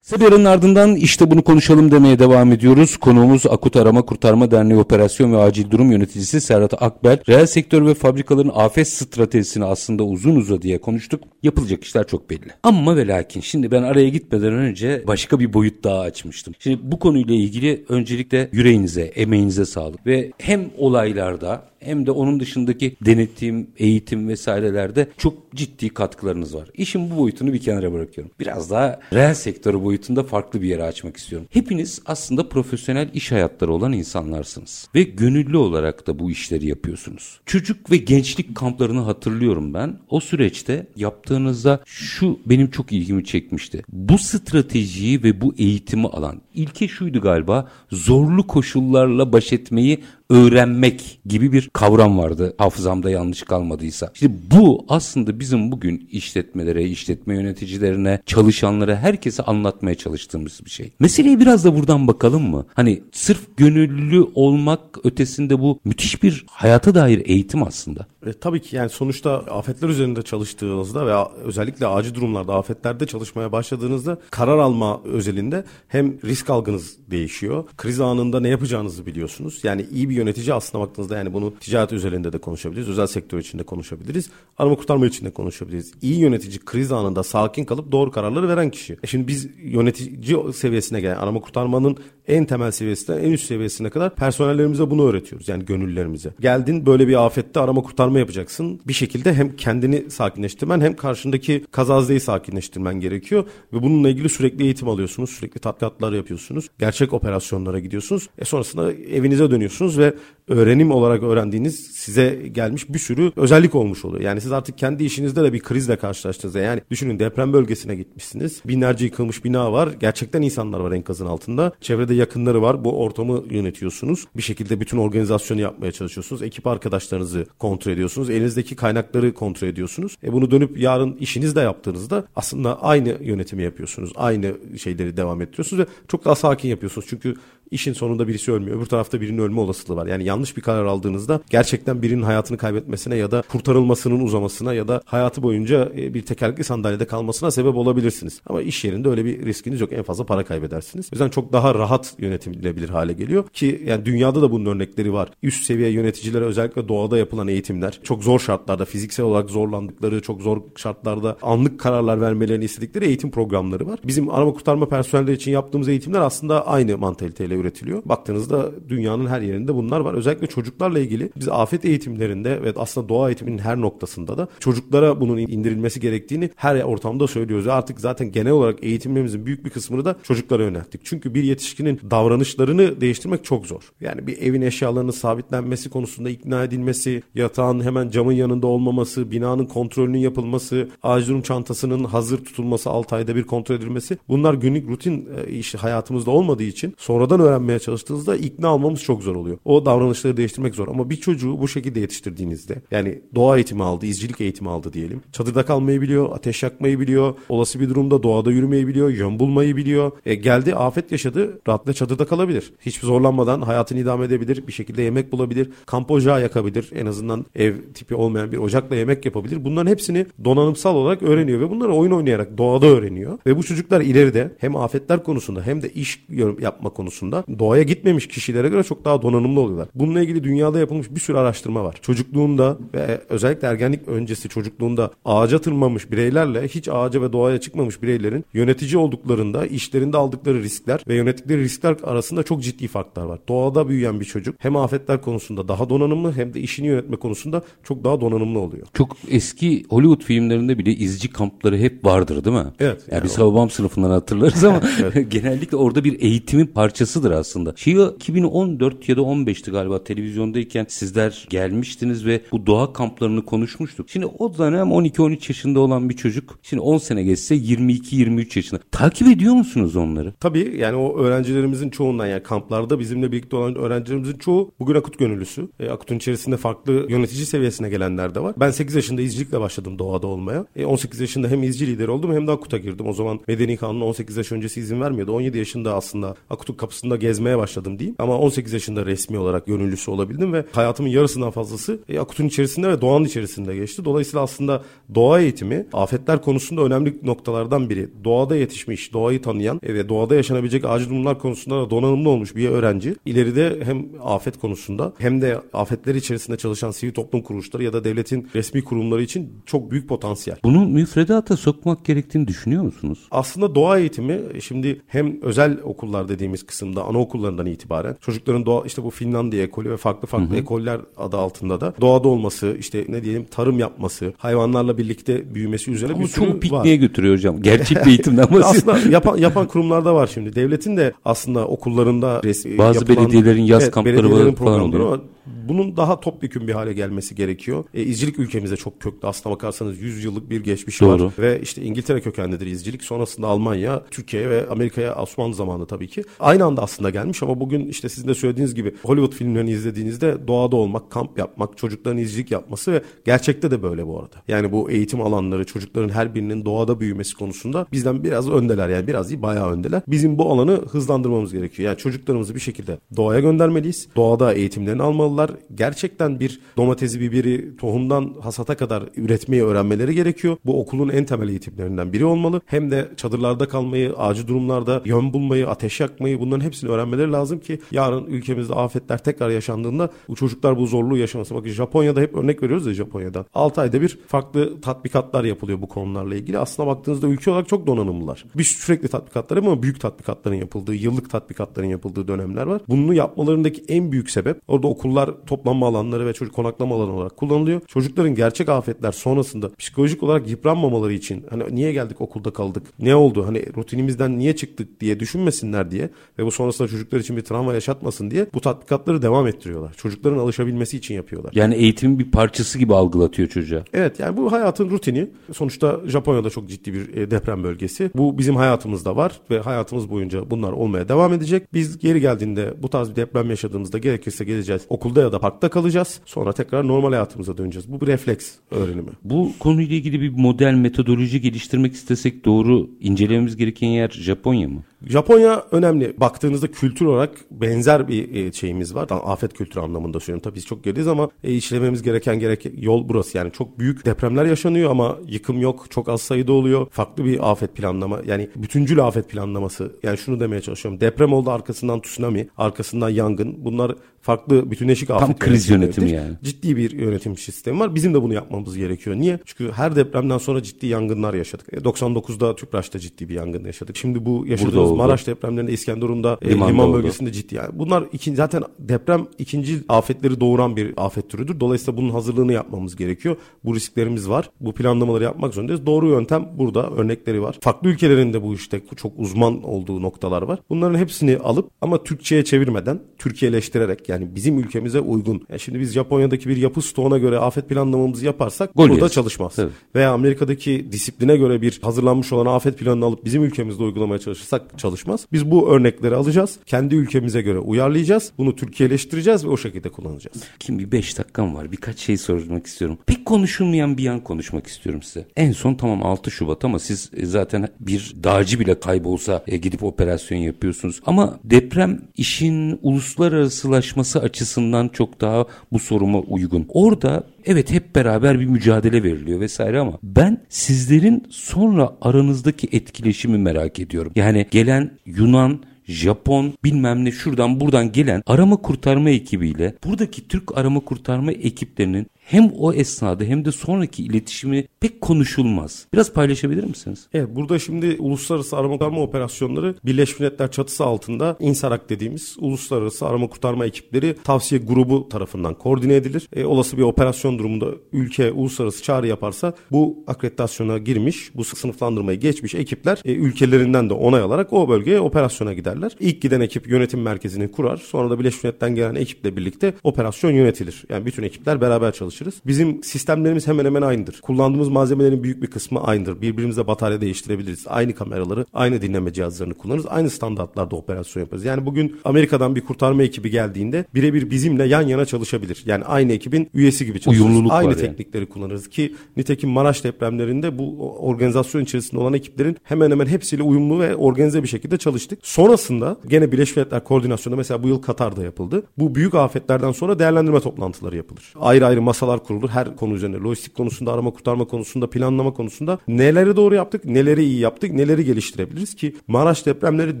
Kısa ardından işte bunu konuşalım demeye devam ediyoruz. Konuğumuz Akut Arama Kurtarma Derneği Operasyon ve Acil Durum Yöneticisi Serhat Akbel. Reel sektör ve fabrikaların afet stratejisini aslında uzun uzadıya konuştuk. Yapılacak işler çok belli. Ama ve lakin şimdi ben araya gitmeden önce başka bir boyut daha açmıştım. Şimdi bu konuyla ilgili öncelikle yüreğinize, emeğinize sağlık ve hem olaylarda hem de onun dışındaki denetim, eğitim vesairelerde çok ciddi katkılarınız var. İşin bu boyutunu bir kenara bırakıyorum. Biraz daha reel sektörü boyutunda farklı bir yere açmak istiyorum. Hepiniz aslında profesyonel iş hayatları olan insanlarsınız ve gönüllü olarak da bu işleri yapıyorsunuz. Çocuk ve gençlik kamplarını hatırlıyorum ben. O süreçte yaptığınızda şu benim çok ilgimi çekmişti. Bu stratejiyi ve bu eğitimi alan ilke şuydu galiba zorlu koşullarla baş etmeyi öğrenmek gibi bir kavram vardı hafızamda yanlış kalmadıysa. İşte bu aslında bizim bugün işletmelere, işletme yöneticilerine, çalışanlara, herkese anlatmaya çalıştığımız bir şey. Meseleye biraz da buradan bakalım mı? Hani sırf gönüllü olmak ötesinde bu müthiş bir hayata dair eğitim aslında. E, tabii ki yani sonuçta afetler üzerinde çalıştığınızda veya özellikle acil durumlarda, afetlerde çalışmaya başladığınızda karar alma özelinde hem risk algınız değişiyor. Kriz anında ne yapacağınızı biliyorsunuz. Yani iyi bir yönetici aslında baktığınızda yani bunu ticaret üzerinde de konuşabiliriz. Özel sektör içinde konuşabiliriz. Arama kurtarma içinde konuşabiliriz. İyi yönetici kriz anında sakin kalıp doğru kararları veren kişi. E şimdi biz yönetici seviyesine gelen arama kurtarmanın en temel seviyesinden en üst seviyesine kadar personellerimize bunu öğretiyoruz. Yani gönüllerimize. Geldin böyle bir afette arama kurtarma yapacaksın. Bir şekilde hem kendini sakinleştirmen hem karşındaki kazazdeyi sakinleştirmen gerekiyor. Ve bununla ilgili sürekli eğitim alıyorsunuz. Sürekli tatbikatlar yapıyorsunuz. Gerçek operasyonlara gidiyorsunuz. E sonrasında evinize dönüyorsunuz ve öğrenim olarak öğrendiğiniz size gelmiş bir sürü özellik olmuş oluyor. Yani siz artık kendi işinizde de bir krizle karşılaştığınızda yani düşünün deprem bölgesine gitmişsiniz. Binlerce yıkılmış bina var. Gerçekten insanlar var enkazın altında. Çevrede yakınları var. Bu ortamı yönetiyorsunuz. Bir şekilde bütün organizasyonu yapmaya çalışıyorsunuz. Ekip arkadaşlarınızı kontrol ediyorsunuz. Elinizdeki kaynakları kontrol ediyorsunuz. E bunu dönüp yarın işinizde yaptığınızda aslında aynı yönetimi yapıyorsunuz. Aynı şeyleri devam ettiriyorsunuz ve çok daha sakin yapıyorsunuz. Çünkü işin sonunda birisi ölmüyor. Öbür tarafta birinin ölme olasılığı var. Yani yanlış bir karar aldığınızda gerçekten birinin hayatını kaybetmesine ya da kurtarılmasının uzamasına ya da hayatı boyunca e, bir tekerlekli sandalyede kalmasına sebep olabilirsiniz. Ama iş yerinde öyle bir riskiniz yok. En fazla para kaybedersiniz. O yüzden çok daha rahat yönetilebilir hale geliyor ki yani dünyada da bunun örnekleri var. Üst seviye yöneticilere özellikle doğada yapılan eğitimler çok zor şartlarda fiziksel olarak zorlandıkları çok zor şartlarda anlık kararlar vermelerini istedikleri eğitim programları var. Bizim arama kurtarma personelleri için yaptığımız eğitimler aslında aynı mantaliteyle üretiliyor. Baktığınızda dünyanın her yerinde bunlar var. Özellikle çocuklarla ilgili biz afet eğitimlerinde ve aslında doğa eğitiminin her noktasında da çocuklara bunun indirilmesi gerektiğini her ortamda söylüyoruz. Artık zaten genel olarak eğitimlerimizin büyük bir kısmını da çocuklara yönelttik. Çünkü bir yetişkinin davranışlarını değiştirmek çok zor. Yani bir evin eşyalarının sabitlenmesi konusunda ikna edilmesi, yatağın hemen camın yanında olmaması, binanın kontrolünün yapılması, acil durum çantasının hazır tutulması 6 ayda bir kontrol edilmesi bunlar günlük rutin e, iş hayatımızda olmadığı için sonradan öğrenmeye çalıştığınızda ikna almamız çok zor oluyor. O davranışları değiştirmek zor ama bir çocuğu bu şekilde yetiştirdiğinizde yani doğa eğitimi aldı, izcilik eğitimi aldı diyelim. Çadırda kalmayı biliyor, ateş yakmayı biliyor, olası bir durumda doğada yürümeyi biliyor, yön bulmayı biliyor. E, geldi afet yaşadı, rahatla çadırda kalabilir. Hiç zorlanmadan hayatını idame edebilir, bir şekilde yemek bulabilir, kamp ocağı yakabilir. En azından ev tipi olmayan bir ocakla yemek yapabilir. Bunların hepsini donanımsal olarak öğreniyor ve bunları oyun oynayarak doğada öğreniyor. Ve bu çocuklar ileride hem afetler konusunda hem de iş yapma konusunda doğaya gitmemiş kişilere göre çok daha donanımlı oluyorlar. Bununla ilgili dünyada yapılmış bir sürü araştırma var. Çocukluğunda ve özellikle ergenlik öncesi çocukluğunda ağaca tırmanmış bireylerle hiç ağaca ve doğaya çıkmamış bireylerin yönetici olduklarında işlerinde aldıkları riskler ve yönettikleri riskler arasında çok ciddi farklar var. Doğada büyüyen bir çocuk hem afetler konusunda daha donanımlı hem de işini yönetme konusunda çok daha donanımlı oluyor. Çok eski Hollywood filmlerinde bile izci kampları hep vardır değil mi? Evet. Yani, yani biz Hababam sınıfından hatırlarız ama *laughs* *laughs* genellikle orada bir eğitimin parçasıdır aslında. Şeyi 2014 ya da 15'ti galiba televizyondayken sizler gelmiştiniz ve bu doğa kamplarını konuşmuştuk. Şimdi o dönem 12-13 yaşında olan bir çocuk şimdi 10 sene geçse 22-23 yaşında. Takip ediyor musunuz onları? Tabii yani o öğrencilerimizin çoğundan yani kamplarda bizimle birlikte olan öğrencilerimizin çoğu bugün akut gönüllüsü. E, akutun içerisinde farklı yönetici seviyesine gelenler de var. Ben 8 yaşında izcilikle başladım doğada olmaya. E, 18 yaşında hem izci lideri oldum hem de akuta girdim. O zaman Medeni Kanun 18 yaş öncesi izin vermiyordu. 17 yaşında aslında akutun kapısında gezmeye başladım diyeyim. Ama 18 yaşında resmi olarak gönüllüsü olabildim ve hayatımın yarısından fazlası e, akutun içerisinde ve doğanın içerisinde geçti. Dolayısıyla aslında doğa eğitimi afetler konusunda önemli noktalardan biri. Doğada yetişmiş, doğayı tanıyan e, ve doğada yaşanabilecek acil durumlar konusunda da donanımlı olmuş bir öğrenci ileride hem afet konusunda hem de afetler içerisinde çalışan sivil toplum kuruluşları ya da devletin resmi kurumları için çok büyük potansiyel. Bunu müfredata sokmak gerektiğini düşünüyor musunuz? Aslında doğa eğitimi şimdi hem özel okullar dediğimiz kısımda anaokullarından itibaren çocukların doğa işte bu Finlandiya ekolü ve farklı farklı hı hı. ekoller adı altında da doğada olması, işte ne diyelim tarım yapması, hayvanlarla birlikte büyümesi üzerine Ama bir sürü çok pikniğe var. götürüyor hocam. Gerçek bir eğitimden *laughs* bahsediyor. aslında yapan, yapan kurumlarda var şimdi. Devletin de aslında okullarında resmi Bazı yapılan, belediyelerin yaz evet, kampları falan oluyor. Bunun daha topyekun bir hale gelmesi gerekiyor. E, izcilik ülkemizde çok köklü. Aslına bakarsanız 100 yıllık bir geçmişi Doğru. var. Ve işte İngiltere kökenlidir izcilik. Sonrasında Almanya, Türkiye ve Amerika'ya Osmanlı zamanı tabii ki. Aynı anda aslında gelmiş ama bugün işte sizin de söylediğiniz gibi Hollywood filmlerini izlediğinizde doğada olmak, kamp yapmak, çocukların izcilik yapması ve gerçekte de böyle bu arada. Yani bu eğitim alanları, çocukların her birinin doğada büyümesi konusunda bizden biraz öndeler. Yani biraz değil bayağı öndeler. Bizim bu alanı hızlandırmamız gerekiyor. Yani çocuklarımızı bir şekilde doğaya göndermeliyiz. Doğada eğitimlerini almalılar gerçekten bir domatesi, biberi tohumdan hasata kadar üretmeyi öğrenmeleri gerekiyor. Bu okulun en temel eğitimlerinden biri olmalı. Hem de çadırlarda kalmayı, acil durumlarda yön bulmayı, ateş yakmayı bunların hepsini öğrenmeleri lazım ki yarın ülkemizde afetler tekrar yaşandığında bu çocuklar bu zorluğu yaşamasın. Bakın Japonya'da hep örnek veriyoruz ya Japonya'dan. 6 ayda bir farklı tatbikatlar yapılıyor bu konularla ilgili. Aslına baktığınızda ülke olarak çok donanımlılar. Bir sürekli tatbikatlar ama büyük tatbikatların yapıldığı, yıllık tatbikatların yapıldığı dönemler var. Bunu yapmalarındaki en büyük sebep orada okullar toplanma alanları ve çocuk konaklama alanı olarak kullanılıyor. Çocukların gerçek afetler sonrasında psikolojik olarak yıpranmamaları için hani niye geldik okulda kaldık? Ne oldu? Hani rutinimizden niye çıktık diye düşünmesinler diye ve bu sonrasında çocuklar için bir travma yaşatmasın diye bu tatbikatları devam ettiriyorlar. Çocukların alışabilmesi için yapıyorlar. Yani eğitimin bir parçası gibi algılatıyor çocuğa. Evet yani bu hayatın rutini. Sonuçta Japonya'da çok ciddi bir e, deprem bölgesi. Bu bizim hayatımızda var ve hayatımız boyunca bunlar olmaya devam edecek. Biz geri geldiğinde bu tarz bir deprem yaşadığımızda gerekirse geleceğiz okulda ya da parkta kalacağız. Sonra tekrar normal hayatımıza döneceğiz. Bu bir refleks öğrenimi. Bu konuyla ilgili bir model metodoloji geliştirmek istesek doğru incelememiz gereken yer Japonya mı? Japonya önemli. Baktığınızda kültür olarak benzer bir e, şeyimiz var. Afet kültürü anlamında söylüyorum. Tabii biz çok geriyiz ama e, işlememiz gereken gerek yol burası. Yani çok büyük depremler yaşanıyor ama yıkım yok. Çok az sayıda oluyor. Farklı bir afet planlama. Yani bütüncül afet planlaması. Yani şunu demeye çalışıyorum. Deprem oldu arkasından tsunami, arkasından yangın. Bunlar farklı bütünleşik afet Tam kriz yönetimi yani. Ciddi bir yönetim sistemi var. Bizim de bunu yapmamız gerekiyor. Niye? Çünkü her depremden sonra ciddi yangınlar yaşadık. 99'da e, Tüpraş'ta ciddi bir yangın yaşadık. Şimdi bu yaşadığımız Maraş depremlerinde İskenderun'da e, liman bölgesinde ciddi. Yani bunlar iki, zaten deprem ikinci afetleri doğuran bir afet türüdür. Dolayısıyla bunun hazırlığını yapmamız gerekiyor. Bu risklerimiz var. Bu planlamaları yapmak zorundayız. Doğru yöntem burada örnekleri var. Farklı ülkelerin de bu işte çok uzman olduğu noktalar var. Bunların hepsini alıp ama Türkçe'ye çevirmeden, Türkiye'leştirerek yani bizim ülkemize uygun. Yani şimdi biz Japonya'daki bir yapı stoğuna göre afet planlamamızı yaparsak Gol burada çalışmaz. Evet. Veya Amerika'daki disipline göre bir hazırlanmış olan afet planını alıp bizim ülkemizde uygulamaya çalışırsak çalışmaz. Biz bu örnekleri alacağız. Kendi ülkemize göre uyarlayacağız. Bunu Türkiye'leştireceğiz ve o şekilde kullanacağız. Kim bir 5 dakikam var. Birkaç şey sormak istiyorum. Pek konuşulmayan bir yan konuşmak istiyorum size. En son tamam 6 Şubat ama siz e, zaten bir dağcı bile kaybolsa e, gidip operasyon yapıyorsunuz. Ama deprem işin uluslararasılaşması açısından çok daha bu soruma uygun. Orada evet hep beraber bir mücadele veriliyor vesaire ama ben sizlerin sonra aranızdaki etkileşimi merak ediyorum. Yani gelen Yunan Japon bilmem ne şuradan buradan gelen arama kurtarma ekibiyle buradaki Türk arama kurtarma ekiplerinin hem o esnada hem de sonraki iletişimi pek konuşulmaz. Biraz paylaşabilir misiniz? Evet burada şimdi uluslararası arama kurtarma operasyonları Birleşmiş Milletler çatısı altında İNSARAK dediğimiz uluslararası arama kurtarma ekipleri tavsiye grubu tarafından koordine edilir. E, olası bir operasyon durumunda ülke uluslararası çağrı yaparsa bu akreditasyona girmiş, bu sınıflandırmayı geçmiş ekipler e, ülkelerinden de onay alarak o bölgeye operasyona giderler. İlk giden ekip yönetim merkezini kurar. Sonra da Birleşmiş Milletler'den gelen ekiple birlikte operasyon yönetilir. Yani bütün ekipler beraber çalışır çalışırız. Bizim sistemlerimiz hemen hemen aynıdır. Kullandığımız malzemelerin büyük bir kısmı aynıdır. Birbirimize batarya değiştirebiliriz. Aynı kameraları, aynı dinleme cihazlarını kullanırız. Aynı standartlarda operasyon yaparız. Yani bugün Amerika'dan bir kurtarma ekibi geldiğinde birebir bizimle yan yana çalışabilir. Yani aynı ekibin üyesi gibi çalışırız. Uyumluluk aynı teknikleri yani. kullanırız ki nitekim Maraş depremlerinde bu organizasyon içerisinde olan ekiplerin hemen hemen hepsiyle uyumlu ve organize bir şekilde çalıştık. Sonrasında gene Birleşmiş Milletler koordinasyonu mesela bu yıl Katar'da yapıldı. Bu büyük afetlerden sonra değerlendirme toplantıları yapılır. Ayrı ayrı masalar fabrikalar kurulur. Her konu üzerine. Lojistik konusunda, arama kurtarma konusunda, planlama konusunda neleri doğru yaptık, neleri iyi yaptık, neleri geliştirebiliriz ki Maraş depremleri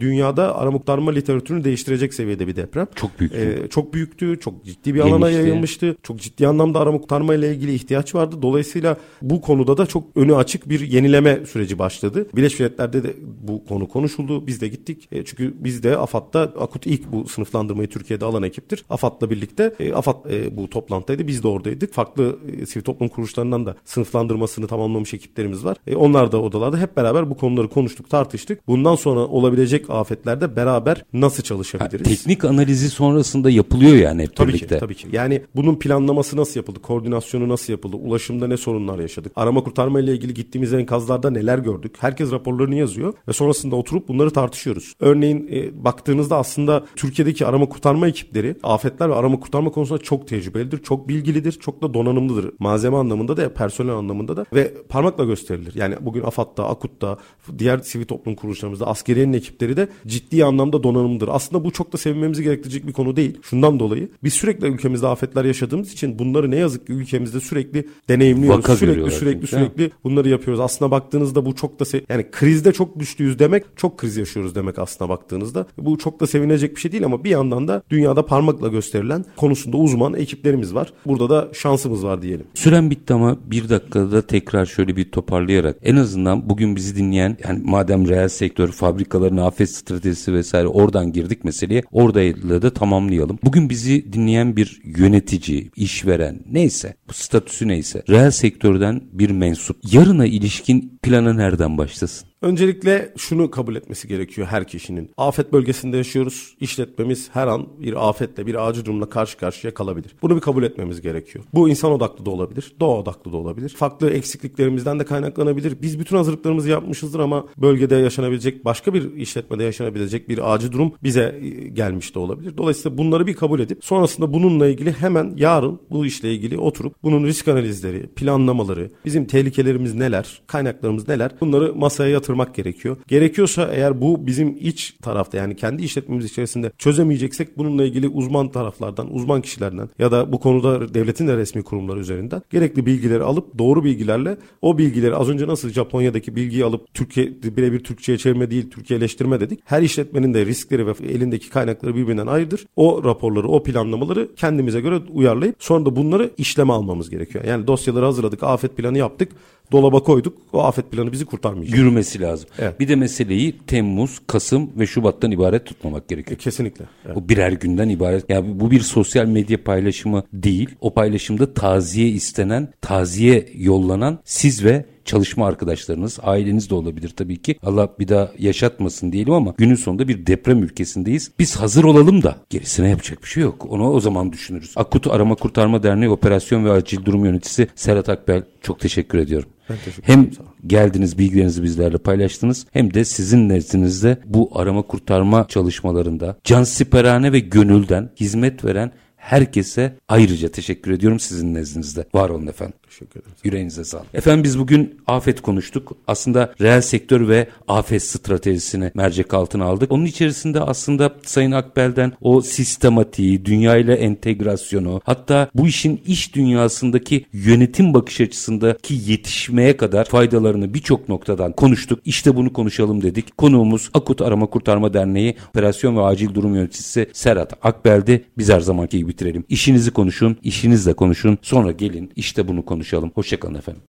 dünyada arama kurtarma literatürünü değiştirecek seviyede bir deprem. Çok büyük. Ee, çok büyüktü, çok ciddi bir alana Genişti. yayılmıştı. Çok ciddi anlamda arama kurtarma ile ilgili ihtiyaç vardı. Dolayısıyla bu konuda da çok önü açık bir yenileme süreci başladı. Birleşmiş Milletler'de de bu konu konuşuldu. Biz de gittik. E, çünkü biz de AFAD'da akut ilk bu sınıflandırmayı Türkiye'de alan ekiptir. AFAD'la birlikte e, AFAD e, bu toplantıdaydı. Biz de oradaydık. Farklı e, sivil toplum kuruluşlarından da sınıflandırmasını tamamlamış ekiplerimiz var. E, onlar da odalarda hep beraber bu konuları konuştuk, tartıştık. Bundan sonra olabilecek afetlerde beraber nasıl Ha, çalışabiliriz? teknik analizi sonrasında yapılıyor yani hep Tabii birlikte. ki, tabii ki. Yani bunun planlaması nasıl yapıldı? Koordinasyonu nasıl yapıldı? Ulaşımda ne sorunlar yaşadık? Arama kurtarma ile ilgili gittiğimiz enkazlarda neler gördük? Herkes raporlarını yazıyor ve sonrasında oturup bunları tartışıyoruz. Örneğin e, baktığınızda aslında Türkiye'deki arama kurtarma ekipleri afetler ve arama kurtarma konusunda çok tecrübelidir, çok bilgilidir, çok da donanımlıdır. Malzeme anlamında da personel anlamında da ve parmakla gösterilir. Yani bugün AFAD'da, AKUT'ta, diğer sivil toplum kuruluşlarımızda askeriyenin ekipleri de ciddi anlamda donanımlıdır. Aslında bu çok da sevinmemizi gerektirecek bir konu değil. Şundan dolayı biz sürekli ülkemizde afetler yaşadığımız için bunları ne yazık ki ülkemizde sürekli deneyimliyoruz. Vaka sürekli sürekli çünkü, sürekli bunları yapıyoruz. Aslında baktığınızda bu çok da se- yani krizde çok güçlüyüz demek çok kriz yaşıyoruz demek aslında baktığınızda. Bu çok da sevinecek bir şey değil ama bir yandan da dünyada parmakla gösterilen konusunda uzman ekiplerimiz var. Burada da şansımız var diyelim. Süren bitti ama bir dakikada tekrar şöyle bir toparlayarak en azından bugün bizi dinleyen yani madem reel sektör fabrikaların afet stratejisi vesaire oradan girdik meseleye oradayla da tamamlayalım. Bugün bizi dinleyen bir yönetici, işveren neyse bu statüsü neyse reel sektörden bir mensup yarına ilişkin planı nereden başlasın? Öncelikle şunu kabul etmesi gerekiyor her kişinin. Afet bölgesinde yaşıyoruz. İşletmemiz her an bir afetle, bir acil durumla karşı karşıya kalabilir. Bunu bir kabul etmemiz gerekiyor. Bu insan odaklı da olabilir, doğa odaklı da olabilir. Farklı eksikliklerimizden de kaynaklanabilir. Biz bütün hazırlıklarımızı yapmışızdır ama bölgede yaşanabilecek, başka bir işletmede yaşanabilecek bir acil durum bize e, gelmiş de olabilir. Dolayısıyla bunları bir kabul edip sonrasında bununla ilgili hemen yarın bu işle ilgili oturup bunun risk analizleri, planlamaları, bizim tehlikelerimiz neler, kaynaklarımız neler bunları masaya yatırmak gerekiyor. Gerekiyorsa eğer bu bizim iç tarafta yani kendi işletmemiz içerisinde çözemeyeceksek bununla ilgili uzman taraflardan, uzman kişilerden ya da bu konuda devletin de resmi kurumları üzerinden gerekli bilgileri alıp doğru bilgilerle o bilgileri az önce nasıl Japonya'daki bilgiyi alıp Türkiye birebir Türkçe'ye çevirme değil Türkiye'leştirme dedik. Her işletmenin de riskleri ve elindeki kaynakları birbirinden ayrıdır. O raporları, o planlamaları kendimize göre uyarlayıp sonra da bunları işleme almamız gerekiyor. Yani dosyaları hazırladık, afet planı yaptık, dolaba koyduk. O afet planı bizi kurtarmayacak. Yürümesi lazım. Evet. Bir de meseleyi Temmuz, Kasım ve Şubat'tan ibaret tutmamak E, gerekiyor. Kesinlikle. Evet. Bu birer günden ibaret. Yani bu bir sosyal medya paylaşımı değil. O paylaşımda taziye istenen, taziye yollanan siz ve çalışma arkadaşlarınız, aileniz de olabilir tabii ki. Allah bir daha yaşatmasın diyelim ama günün sonunda bir deprem ülkesindeyiz. Biz hazır olalım da gerisine yapacak bir şey yok. Onu o zaman düşünürüz. Akut Arama Kurtarma Derneği Operasyon ve Acil Durum Yöneticisi Serhat Akbel çok teşekkür ediyorum. Ben teşekkür Hem ederim, geldiniz bilgilerinizi bizlerle paylaştınız hem de sizin nezdinizde bu arama kurtarma çalışmalarında cansiperane ve gönülden hizmet veren herkese ayrıca teşekkür ediyorum sizin nezdinizde. Var olun efendim. Teşekkür ederim. Yüreğinize sağlık. Efendim biz bugün afet konuştuk. Aslında reel sektör ve afet stratejisini mercek altına aldık. Onun içerisinde aslında Sayın Akbel'den o sistematiği, dünya ile entegrasyonu, hatta bu işin iş dünyasındaki yönetim bakış açısındaki yetişmeye kadar faydalarını birçok noktadan konuştuk. İşte bunu konuşalım dedik. Konuğumuz Akut Arama Kurtarma Derneği Operasyon ve Acil Durum Yöneticisi Serhat Akbel'di. Biz her zamanki gibi bitirelim. İşinizi konuşun, işinizle konuşun. Sonra gelin işte bunu konuşalım. Hoşçakalın efendim.